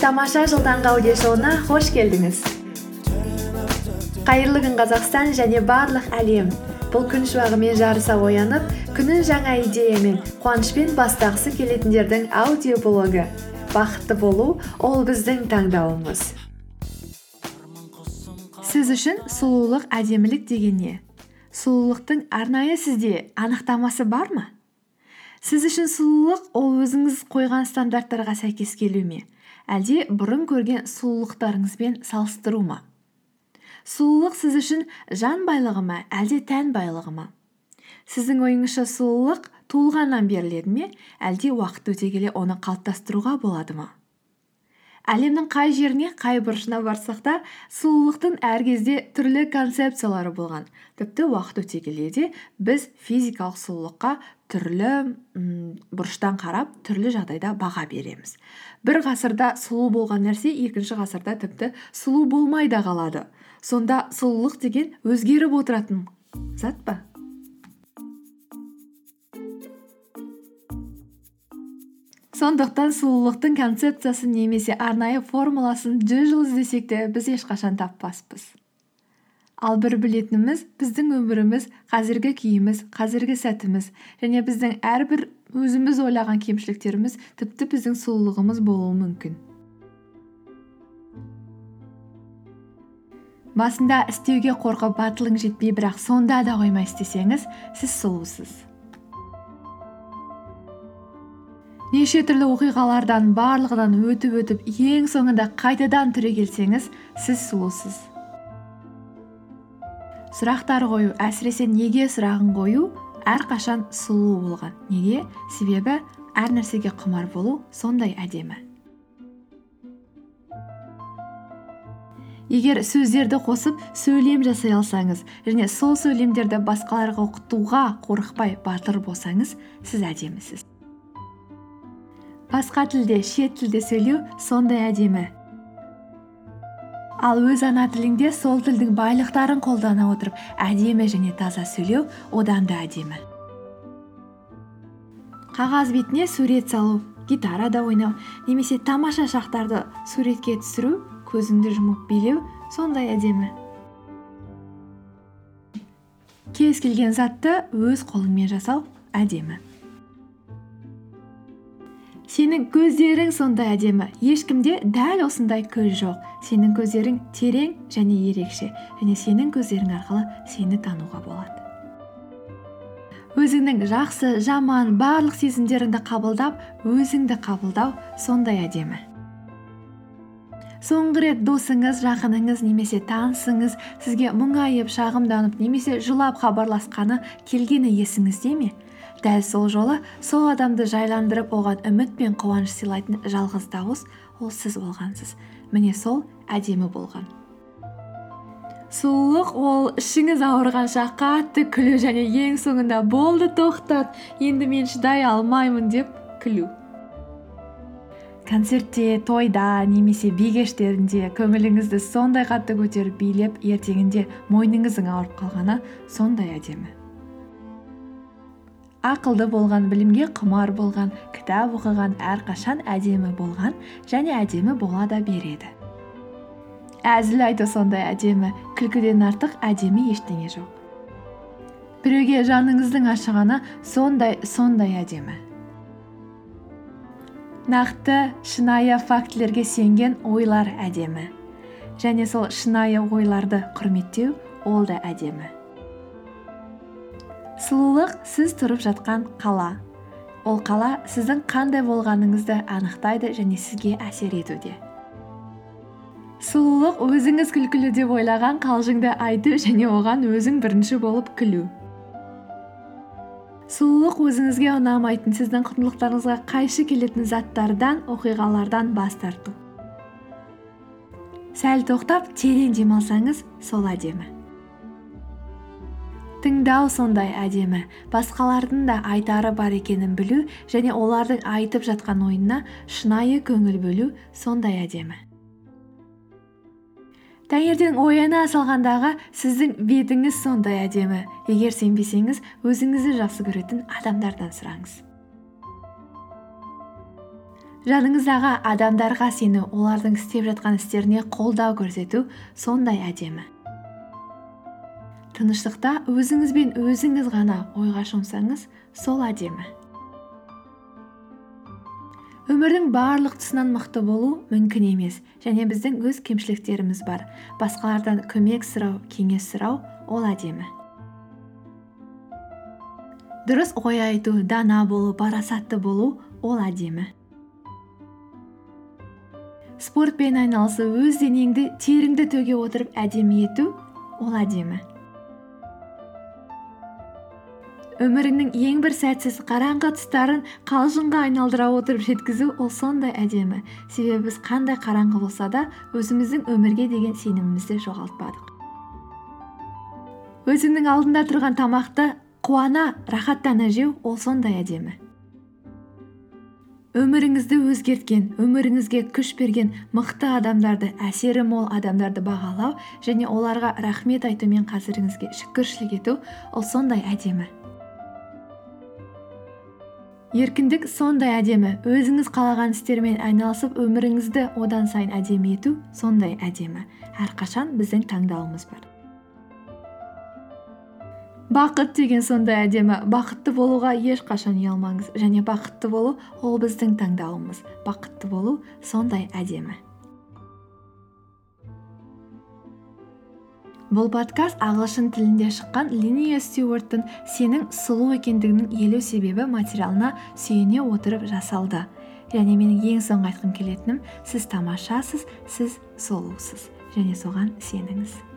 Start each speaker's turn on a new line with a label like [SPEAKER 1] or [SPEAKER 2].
[SPEAKER 1] тамаша жыл таңғы қош келдіңіз. Қайырлы күн қазақстан және барлық әлем. Бұл күн шуағымен жарыса оянып күнін жаңа идеямен қуанышпен бастағысы келетіндердің аудиоблогы. Бақытты болу ол біздің таңдауымыз. Сіз үшін сұлулық әдемілік деген не сұлулықтың арнайы сізде анықтамасы бар ма? Сіз үшін сұлулық ол өзіңіз қойған стандарттарға сәйкес келу ме? Әлде бұрын көрген сұлулықтарыңызбен салыстыру ма? Сұлулық сіз үшін жан байлығы ма әлде тән байлығы ма? Сіздің ойыңызша сұлулық туылғаннан беріледі ме? Әлде уақыт өте келе оны қалыптастыруға болады ма? Әлемнің қай жеріне қай бұрышына барсақ та сұлулықтың әр кезде түрлі концепциялары болған. Тіпті уақыт өте келе де біз физикалық сұлулыққа түрлі м бұрыштан қарап түрлі жағдайда баға береміз. Бір ғасырда сұлу болған нәрсе екінші ғасырда тіпті сұлу болмай да қалады. Сонда сұлулық деген өзгеріп отыратын зат па? Сондықтан сұлулықтың концепциясын немесе арнайы формуласын жүз жыл іздесек те біз ешқашан таппаспыз. Ал бір білетініміз біздің өміріміз қазіргі күйіміз қазіргі сәтіміз және біздің әрбір өзіміз ойлаған кемшіліктеріміз тіпті біздің сұлулығымыз болуы мүмкін. Басында істеуге қорқып батылың жетпей бірақ сонда да қоймай істесеңіз сіз сұлусыз. Неше түрлі оқиғалардан барлығынан өтіп өтіп ең соңында қайтадан түрегелсеңіз сіз сұлусыз. Сұрақтар қою әсіресе неге сұрағын қою әрқашан сұлу болған. Неге? Себебі әр нәрсеге құмар болу сондай әдемі. Егер сөздерді қосып сөйлем жасай алсаңыз және сол сөйлемдерді басқаларға оқытуға қорықпай батыр болсаңыз сіз әдемісіз. Басқа тілде шет тілде сөйлеу сондай әдемі. Ал өз ана тіліңде сол тілдің байлықтарын қолдана отырып әдемі және таза сөйлеу одан да әдемі. Қағаз бетіне сурет салу гитарада ойнау немесе тамаша шақтарды суретке түсіру көзіңді жұмып билеу сондай әдемі. Кез келген затты өз қолыңмен жасау әдемі. Сенің көздерің сондай әдемі. Ешкімде дәл осындай көз жоқ. Сенің көздерің терең және ерекше. Және сенің көздерің арқылы сені тануға болады. Өзіңнің жақсы жаман барлық сезімдеріңді қабылдап өзіңді қабылдау сондай әдемі. Соңғы рет досыңыз жақыныңыз немесе танысыңыз сізге мұңайып шағымданып немесе жылап хабарласқаны келгені есіңізде ме? Дәл сол жолы сол адамды жайландырып оған үміт пен қуаныш сыйлайтын жалғыз дауыс ол сіз болғансыз. Міне сол әдемі болған. Сұлулық ол ішіңіз ауырғанша қатты күлу және ең соңында болды тоқтат. Енді мен шыдай алмаймын деп күлу. Концертте тойда немесе би кештерінде көңіліңізді сондай қатты көтеріп билеп ертеңінде мойныңыздың ауырып қалғаны сондай әдемі. Ақылды болған білімге құмар болған кітап оқыған әрқашан әдемі болған және әдемі бола да береді. Әзіл айту сондай әдемі күлкіден артық әдемі ештеңе жоқ. Біреуге жаныңыздың ашығаны сондай сондай әдемі. Нақты шынайы фактілерге сенген ойлар әдемі. Және сол шынайы ойларды құрметтеу ол да әдемі. Сұлулық сіз тұрып жатқан қала. Ол қала сіздің қандай болғаныңызды анықтайды және сізге әсер етуде. Сұлулық өзіңіз күлкілі деп ойлаған қалжыңды айту және оған өзің бірінші болып күлу. Сұлулық өзіңізге ұнамайтын сіздің құндылықтарыңызға қайшы келетін заттардан оқиғалардан бас тарту. Сәл тоқтап терең демалсаңыз сол әдемі. Тыңдау сондай әдемі басқалардың да айтары бар екенін білу және олардың айтып жатқан ойына шынайы көңіл бөлу сондай әдемі. Таңертең ояна салғандағы сіздің бетіңіз сондай әдемі. Егер сенбесеңіз өзіңізді жақсы көретін адамдардан сұраңыз. Жаныңыздағы адамдарға сену олардың істеп жатқан істеріне қолдау көрсету сондай әдемі. Тыныштықта өзіңізбен өзіңіз ғана ойға шомсаңыз сол әдемі. Өмірдің барлық тұсынан мықты болу мүмкін емес және біздің өз кемшіліктеріміз бар. Басқалардан көмек сұрау кеңес сұрау ол әдемі. Дұрыс ой айту дана болу парасатты болу ол әдемі. Спортпен айналысу өз денеңді теріңді төге отырып әдемі ету ол әдемі. Өміріңнің ең бір сәтсіз қараңғы тұстарын қалжыңға айналдыра отырып жеткізу ол сондай әдемі. Себебі біз қандай қараңғы болса да өзіміздің өмірге деген сенімімізді жоғалтпадық. Өзіңнің алдында тұрған тамақты қуана рахаттана жеу ол сондай әдемі. Өміріңізді өзгерткен өміріңізге күш берген мықты адамдарды әсері мол адамдарды бағалау және оларға рахмет айтумен қазіріңізге шүкіршілік ету ол сондай әдемі. Еркіндік сондай әдемі. Өзіңіз қалаған істермен айналысып өміріңізді одан сайын әдемі ету сондай әдемі. Әрқашан біздің таңдауымыз бар. Бақыт деген сондай әдемі. Бақытты болуға ешқашан ұялмаңыз. Және бақытты болу ол біздің таңдауымыз. Бақытты болу сондай әдемі. Бұл подкаст ағылшын тілінде шыққан линия стюарттың сенің сұлу екендігінің елу себебі материалына сүйене отырып жасалды. Және менің ең соңғы айтқым келетінім сіз тамашасыз сіз сұлусыз. Және соған сеніңіз.